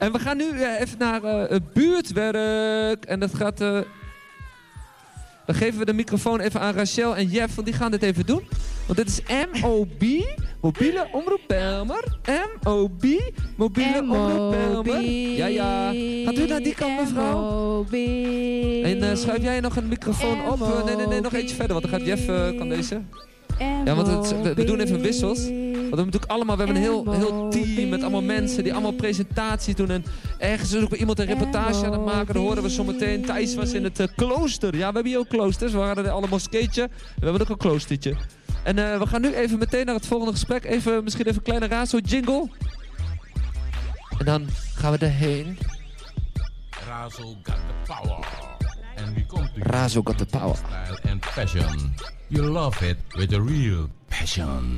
En we gaan nu eh, even naar eh, het buurtwerk. En dat gaat... eh, dan geven we de microfoon even aan Rachel en Jeff, want die gaan dit even doen. Want dit is MOB, mobiele omroep Belmer. MOB, mobiele omroep Belmer. Ja, ja. Gaat u naar die kant, mevrouw? En schuif jij nog een microfoon op? Nee, nee, nee, nog eentje verder, want dan gaat Jeff, kan deze. Ja, want het, we, we doen even wissels. Want we hebben natuurlijk allemaal, we hebben een heel, heel team met allemaal mensen die allemaal presentaties doen. En ergens is ook iemand een reportage aan het maken. Dan horen we zometeen. Thijs was in het eh, klooster. Ja, we hebben hier ook kloosters. We hadden er alle moskeetje. We hebben ook een kloostertje. En eh, we gaan nu even meteen naar het volgende gesprek. Even, misschien even een kleine razo jingle. En dan gaan we erheen. Razo got the power. And we come to Razo got the power. style and passion. You love it with a real.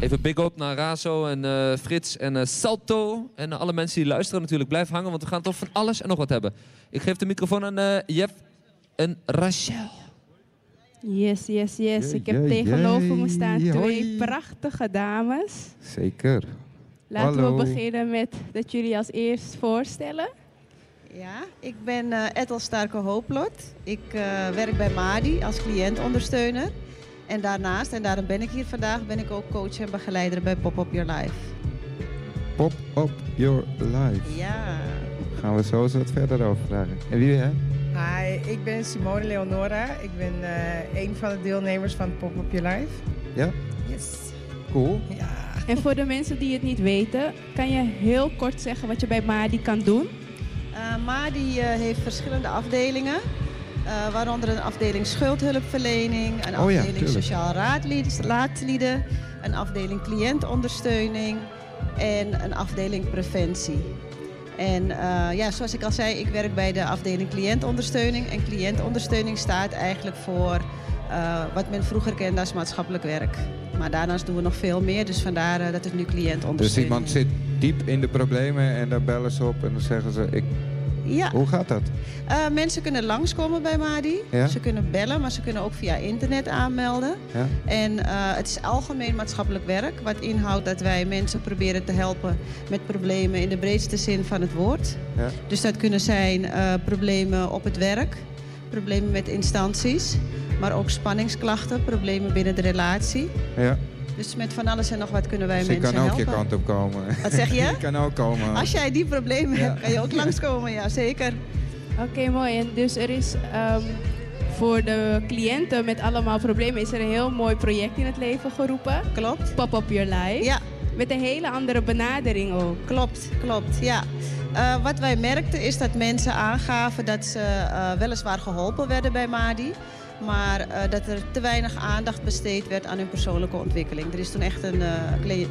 Even big up naar Razo en eh, Frits en eh, Salto. En alle mensen die luisteren natuurlijk. Blijf hangen, want we gaan toch van alles en nog wat hebben. Ik geef de microfoon aan eh, Jeff en Rachel. Yes, yes, yes. Ik heb tegenover me staan twee hoi. prachtige dames. Zeker. Laten Hallo. we beginnen met dat jullie als eerst voorstellen. Ja, ik ben eh Ethel Starke Hooplot. Ik eh, werk bij Madi als cliëntondersteuner. En daarnaast, en daarom ben ik hier vandaag, ben ik ook coach en begeleider bij Pop Up Your Life. Pop up your life. Ja. Gaan we zo eens wat verder over vragen. En wie ben jij? Hi, ik ben Simone Leonora. Ik ben eh, een van de deelnemers van Pop Up Your Life. Ja? Yes. Cool. Ja. En voor de mensen die het niet weten, kan je heel kort zeggen wat je bij Madi kan doen? Eh, Madi eh, heeft verschillende afdelingen. Eh, waaronder een afdeling schuldhulpverlening, een Oh afdeling sociaal raadlied- raadlieden, een afdeling cliëntondersteuning en een afdeling preventie. En eh, ja, zoals ik al zei, ik werk bij de afdeling cliëntondersteuning. En cliëntondersteuning staat eigenlijk voor eh, wat men vroeger kende als maatschappelijk werk. Maar daarnaast doen we nog veel meer, dus vandaar dat het nu Dus cliëntondersteuning iemand zit diep in de problemen en dan bellen ze op en dan zeggen ze... Ik, Ja. Hoe gaat dat? Eh, mensen kunnen langskomen bij Madi. Ja. Ze kunnen bellen, maar ze kunnen ook via internet aanmelden. Ja? En eh, het is algemeen maatschappelijk werk, wat inhoudt dat wij mensen proberen te helpen met problemen in de breedste zin van het woord. Ja? Dus dat kunnen zijn eh, problemen op het werk, problemen met instanties, maar ook spanningsklachten, problemen binnen de relatie. Ja. Dus met van alles en nog wat kunnen wij Dus ik mensen kan ook helpen. je kant op komen. Wat zeg je? ik kan ook komen. Als jij die problemen Ja. hebt, kan je ook langskomen, ja zeker. Oké, mooi. En dus er is ehm, voor de cliënten met allemaal problemen is er een heel mooi project in het leven geroepen. Klopt. Pop Up Your Life. Ja. Met een hele andere benadering ook. Klopt, klopt, ja. Eh, wat wij merkten is dat mensen aangaven dat ze eh, weliswaar geholpen werden bij MADI. Maar eh, dat er te weinig aandacht besteed werd aan hun persoonlijke ontwikkeling. Er is toen echt een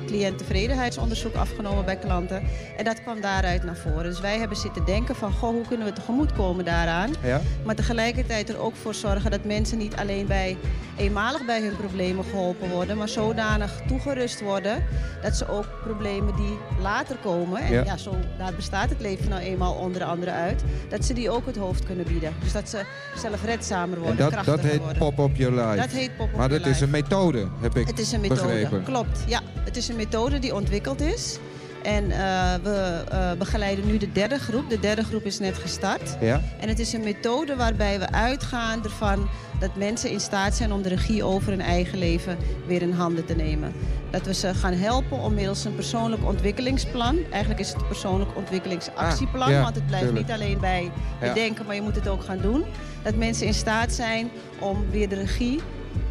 cliënttevredenheidsonderzoek afgenomen bij klanten. En dat kwam daaruit naar voren. Dus wij hebben zitten denken van, goh, hoe kunnen we tegemoetkomen daaraan? Ja? Maar tegelijkertijd er ook voor zorgen dat mensen niet alleen bij eenmalig bij hun problemen geholpen worden, maar zodanig toegerust worden dat ze ook problemen die later komen, en Ja. ja, zo, daar bestaat het leven nou eenmaal onder andere uit, dat ze die ook het hoofd kunnen bieden. Dus dat ze zelfredzamer worden, dat, krachtiger dat heet. Pop Up Your Life. Dat heet Pop Up maar dat is Life. een methode, heb ik Het is een methode, begrepen. klopt. Ja, het is een methode die ontwikkeld is. En eh, we eh, begeleiden nu de derde groep. De derde groep is net gestart. Ja? En het is een methode waarbij we uitgaan ervan dat mensen in staat zijn om de regie over hun eigen leven weer in handen te nemen. Dat we ze gaan helpen om middels een persoonlijk ontwikkelingsplan. Eigenlijk is het een persoonlijk ontwikkelingsactieplan, Ah, ja, want het blijft tuurlijk. niet alleen bij Ja. bedenken, maar je moet het ook gaan doen. Dat mensen in staat zijn om weer de regie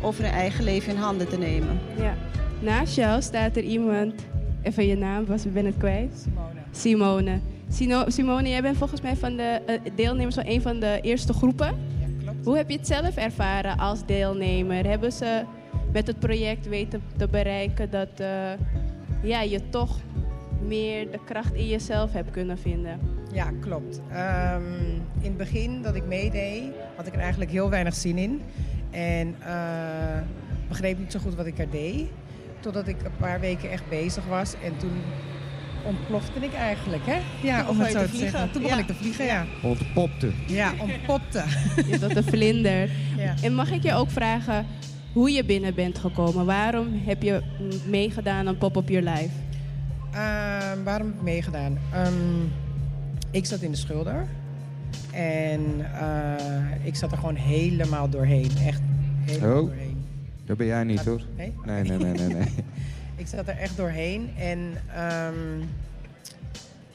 over hun eigen leven in handen te nemen. Ja. Naast jou staat er iemand, even je naam, was, ik ben het kwijt. Simone. Simone. Simone, jij bent volgens mij van de eh, deelnemers van een van de eerste groepen. Ja, klopt. Hoe heb je het zelf ervaren als deelnemer? Hebben ze met het project weten te bereiken dat eh, ja, je toch meer de kracht in jezelf hebt kunnen vinden? Ja, klopt. Ehm, in het begin dat ik meedeed, had ik er eigenlijk heel weinig zin in. En eh, begreep niet zo goed wat ik er deed. Totdat ik een paar weken echt bezig was. En toen ontplofte ik eigenlijk, hè? Ja, om het je zo te vliegen. zeggen. Toen begon Ja. ik te vliegen, ja. Ontpopte. Ja, ontpopte. Is dat een vlinder? Ja. En mag ik je ook vragen hoe je binnen bent gekomen? Waarom heb je meegedaan aan Pop Up Your Life? Ehm, waarom heb ik meegedaan? Ehm, Ik zat in de schulder. En eh, ik zat er gewoon helemaal doorheen. Echt helemaal Oh. doorheen. Dat ben jij niet, hoor. Nee? Nee, nee, nee, nee. nee. Ik zat er echt doorheen. En ehm,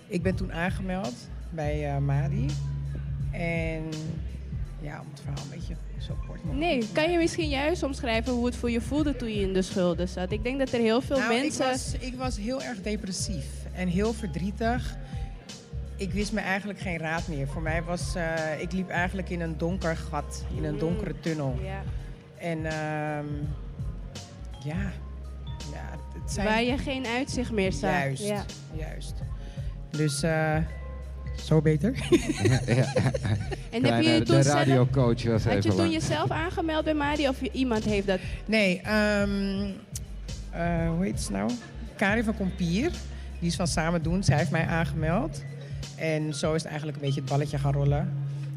ik ben toen aangemeld bij eh, Madi. En ja, om het verhaal een beetje zo kort mogelijk Nee, kan je misschien juist omschrijven hoe het voor je voelde toen je in de schulden zat? Ik denk dat er heel veel Nou, mensen... Ik was, ik was heel erg depressief en heel verdrietig. Ik wist me eigenlijk geen raad meer. Voor mij was, eh, ik liep eigenlijk in een donker gat, in een Mm. donkere tunnel. Ja. En ehm, ja, ja, het zijn Waar je geen uitzicht meer zag. juist, Ja. juist. Dus eh, zo beter. ja. En heb Kleine- je je de toen zelf, radiocoach was had je toen lang. jezelf aangemeld bij Madi of je- iemand heeft dat? Nee, ehm, eh, hoe heet ze nou? Karin van Kompier. Die is van Samen Doen. Zij heeft mij aangemeld. En zo is het eigenlijk een beetje het balletje gaan rollen.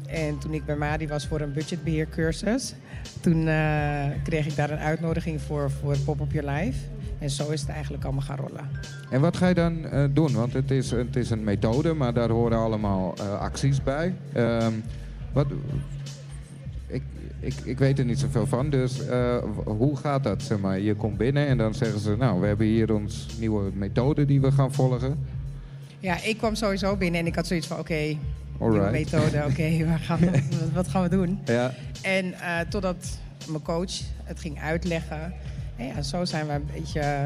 En toen ik bij Madi was voor een budgetbeheercursus... toen eh, kreeg ik daar een uitnodiging voor, voor Pop Up Your Life. En zo is het eigenlijk allemaal gaan rollen. En wat ga je dan eh, doen? Want het is, het is een methode, maar daar horen allemaal eh, acties bij. Ehm, wat, ik, ik, ik weet er niet zoveel van, dus hoe gaat dat? Zeg maar? Je komt binnen en dan zeggen ze, nou, we hebben hier ons nieuwe methode die we gaan volgen. Ja, ik kwam sowieso binnen en ik had zoiets van... oké, nieuwe methode, oké, waar gaan we- wat- gaan we doen? Ja. En eh, totdat mijn coach het ging uitleggen. En ja, zo zijn we een beetje... eh,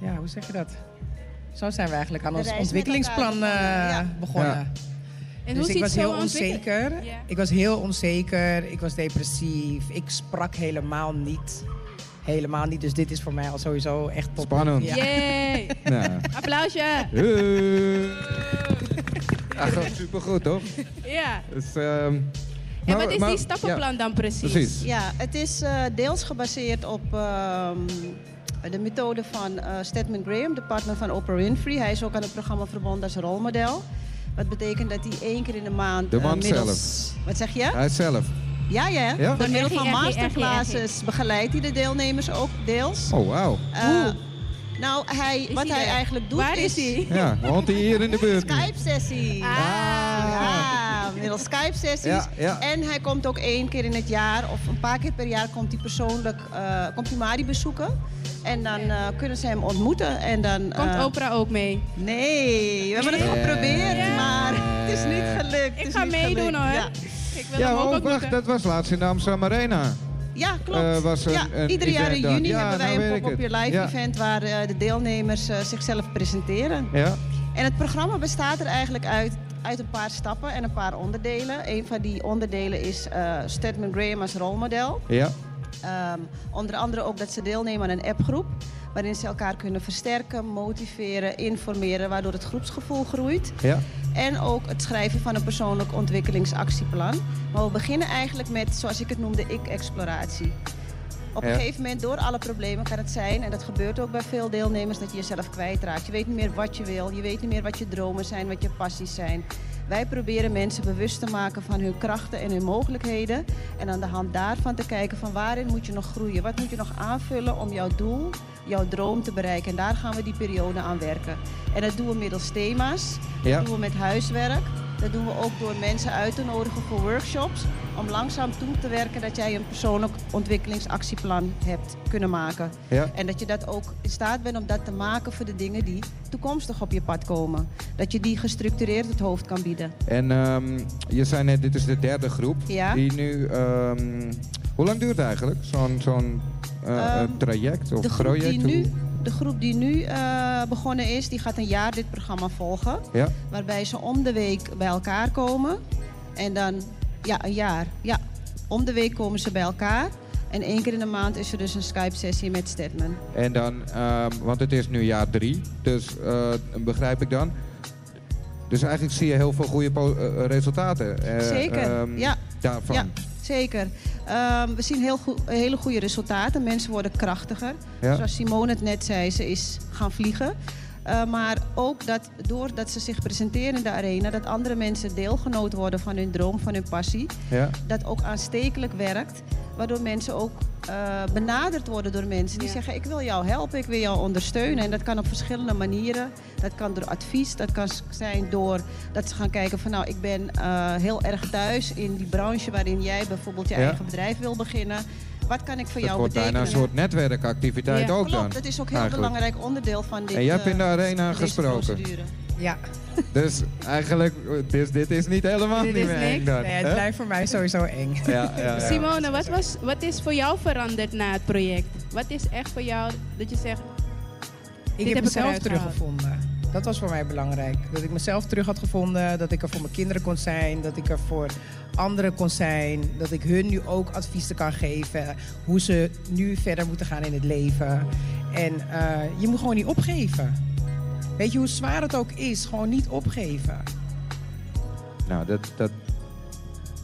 ja, hoe zeg je dat? Zo zijn we eigenlijk aan ons ontwikkelingsplan elkaar eh, begonnen, ja. begonnen. Ja. En dus hoe ik was heel onzeker. Ja. Ik was heel onzeker. Ik was depressief. Ik sprak helemaal niet. Helemaal niet. Dus dit is voor mij al sowieso echt top. Spannend. Ja. Yay! Nou. Applausje! Ja, gewoon supergoed, toch? Ja. Dus, ehm, En maar- wat is maar- die stappenplan dan precies? Ja, precies. Ja, het is eh, deels gebaseerd op ehm, de methode van eh Stedman Graham, de partner van Oprah Winfrey. Hij is ook aan het programma verbonden als rolmodel. Wat betekent dat hij één keer in de maand... De eh, man middels, Wat zeg je? Hij zelf. Ja, ja. Ja? Door middel van masterclasses begeleidt hij de deelnemers ook deels. Oh, wauw. Eh, nou, hij, wat hij hij eigenlijk doet Waar is hij? Ja, woont hij hier in de buurt? Skype-sessie. Ah. Ja, middels Skype-sessies. Ja, ja. En hij komt ook één keer in het jaar, of een paar keer per jaar, komt hij persoonlijk eh, komt hij Mari bezoeken. En dan eh, kunnen ze hem ontmoeten. En dan, Komt Oprah ook mee? Nee, we hebben het geprobeerd, maar het is niet gelukt. Ik ga meedoen gelukt. hoor. Ja, Ik wil Ja, hem ook oh, wacht, dat was laatst in de Amsterdam Arena. ja klopt. Eh, was een- ja, een ieder jaar in juni Ja, hebben wij nou een pop-up life Ja. event waar eh, de deelnemers eh, zichzelf presenteren. Ja. En het programma bestaat er eigenlijk uit, uit een paar stappen en een paar onderdelen. Een van die onderdelen is Stedman Graham als rolmodel. Ja. Ehm, onder andere ook dat ze deelnemen aan een appgroep. Waarin ze elkaar kunnen versterken, motiveren, informeren. Waardoor het groepsgevoel groeit. Ja. En ook het schrijven van een persoonlijk ontwikkelingsactieplan. Maar we beginnen eigenlijk met, zoals ik het noemde, ik-exploratie. Op een Ja. gegeven moment, door alle problemen, kan het zijn, en dat gebeurt ook bij veel deelnemers, dat je jezelf kwijtraakt. Je weet niet meer wat je wil, je weet niet meer wat je dromen zijn, wat je passies zijn. Wij proberen mensen bewust te maken van hun krachten en hun mogelijkheden. En aan de hand daarvan te kijken van waarin moet je nog groeien. Wat moet je nog aanvullen om jouw doel, jouw droom te bereiken. En daar gaan we die periode aan werken. En dat doen we middels thema's. Ja. Dat doen we met huiswerk. Dat doen we ook door mensen uit te nodigen voor workshops. Om langzaam toe te werken dat jij een persoonlijk ontwikkelingsactieplan hebt kunnen maken. Ja. En dat je dat ook in staat bent om dat te maken voor de dingen die toekomstig op je pad komen. Dat je die gestructureerd het hoofd kan bieden. En ehm, je zei net, dit is de derde groep. Ja. Die nu... ehm, hoe lang duurt het eigenlijk? Zo'n zo'n eh, Ehm, eh, traject of De groep, project? die nu, de groep die nu eh, begonnen is, die gaat een jaar dit programma volgen. Ja. Waarbij ze om de week bij elkaar komen. En dan, ja, een jaar. Ja, om de week komen ze bij elkaar. En één keer in de maand is er dus een Skype-sessie met Stedman. En dan, ehm, want het is nu jaar drie, dus eh, begrijp ik dan. Dus eigenlijk zie je heel veel goede eh, resultaten. eh, Zeker, ehm, ja. Daarvan. Ja, zeker. Ehm, we zien heel goe- hele goede resultaten. Mensen worden krachtiger. Ja. Zoals Simone het net zei, ze is gaan vliegen. Eh, maar ook dat doordat ze zich presenteren in de arena, dat andere mensen deelgenoot worden van hun droom, van hun passie. Ja. Dat ook aanstekelijk werkt, waardoor mensen ook eh, benaderd worden door mensen die Ja. zeggen: Ik wil jou helpen, ik wil jou ondersteunen. En dat kan op verschillende manieren. Dat kan door advies, dat kan zijn door dat ze gaan kijken van nou, ik ben eh, heel erg thuis in die branche waarin jij bijvoorbeeld je Ja. eigen bedrijf wil beginnen. Wat kan ik voor Dat jou wordt bijna betekenen? een soort netwerkactiviteit Ja, ook dan. Klopt, dat is ook heel eigenlijk. belangrijk onderdeel van dit. En jij hebt in de eh, arena gesproken. procedure. Ja, Dus eigenlijk, eh, dit, dit is niet helemaal Dit niet is meer eng dan. nee, het hè? blijft voor mij sowieso eng. Ja, ja, ja. Simone, wat, was, wat is voor jou veranderd na het project? Wat is echt voor jou dat je zegt, Ik Dit heb mezelf teruggevonden. Dat was voor mij belangrijk. Dat ik mezelf terug had gevonden. Dat ik er voor mijn kinderen kon zijn. Dat ik er voor anderen kon zijn. Dat ik hun nu ook adviezen kan geven. Hoe ze nu verder moeten gaan in het leven. En eh, je moet gewoon niet opgeven. Weet je hoe zwaar het ook is? Gewoon niet opgeven. Nou, dat, dat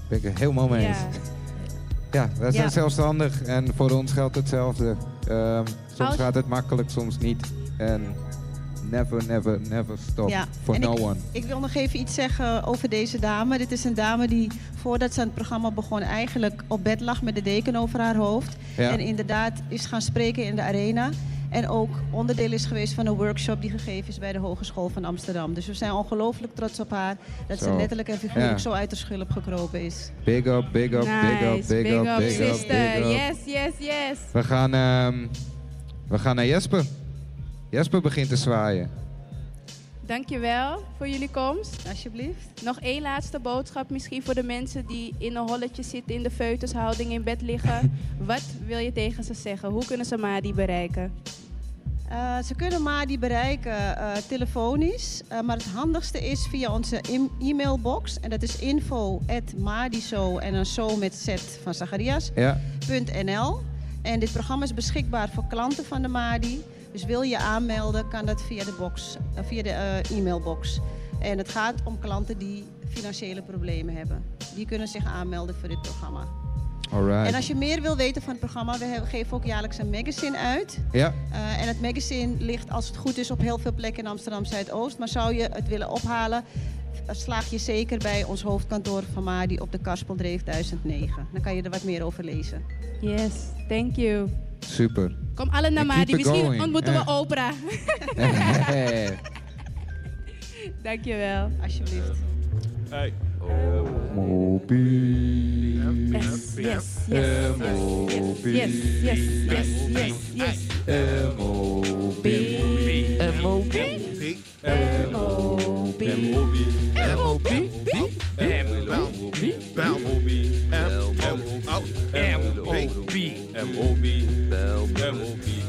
ben ik er helemaal mee eens. ja, Ja, wij zijn Ja. zelfstandig en voor ons geldt hetzelfde. Ehm, soms Als- gaat het makkelijk, soms niet. En never, never, never stop Ja, for en no ik- one. Ik wil nog even iets zeggen over deze dame. Dit is een dame die voordat ze aan het programma begon eigenlijk op bed lag met de deken over haar hoofd. Ja. En inderdaad is gaan spreken in de arena. En ook onderdeel is geweest van een workshop die gegeven is bij de Hogeschool van Amsterdam. Dus we zijn ongelooflijk trots op haar. Dat ze letterlijk en figuurlijk zo uit de schulp gekropen is. Big up, big up, big up, big, up, big up, sister. big up. Yes, yes, yes. We gaan, ehm, we gaan naar Jesper. Jesper begint te zwaaien. Dankjewel voor jullie komst. Alsjeblieft. Nog één laatste boodschap misschien voor de mensen die in een holletje zitten, in de feutushouding in bed liggen. Wat wil je tegen ze zeggen? Hoe kunnen ze Madi bereiken? Eh, ze kunnen Madi bereiken eh, telefonisch. eh, maar het handigste is via onze e-mailbox. En dat is info.madiso en een zo met z van Zacharias. Ja, .nl. En dit programma is beschikbaar voor klanten van de MADI. Dus wil je aanmelden, kan dat via de, box, eh, via de eh, e-mailbox. En het gaat om klanten die financiële problemen hebben. Die kunnen zich aanmelden voor dit programma. alright. En als je meer wil weten van het programma, we hebben- geven ook jaarlijks een magazine uit. Ja, Eh, en het magazine ligt, als het goed is, op heel veel plekken in Amsterdam Zuidoost. Maar zou je het willen ophalen, slaag je zeker bij ons hoofdkantoor van MADI op de Karspeldreef 1009. Dan kan je er wat meer over lezen. Yes, thank you. Super. Kom alle naar die Misschien ontmoeten we Oprah. Dankjewel. Alsjeblieft. Hey. MOB. Yes, yes, yes. MOB. Yes, yes, yes, yes, yes. MOB. MOB. MOB. MOB. MOB. MOB. M-O-B, M-O-B, M-O-B,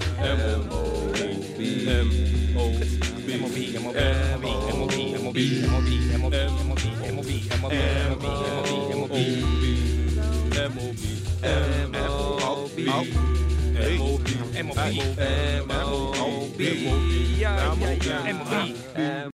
M-O-B, M-O-B, M-O-B, M-O-B, M-O-B, M-O-B, M-O-B, M-O-B, M-O-B, M-O-B, M-O-B,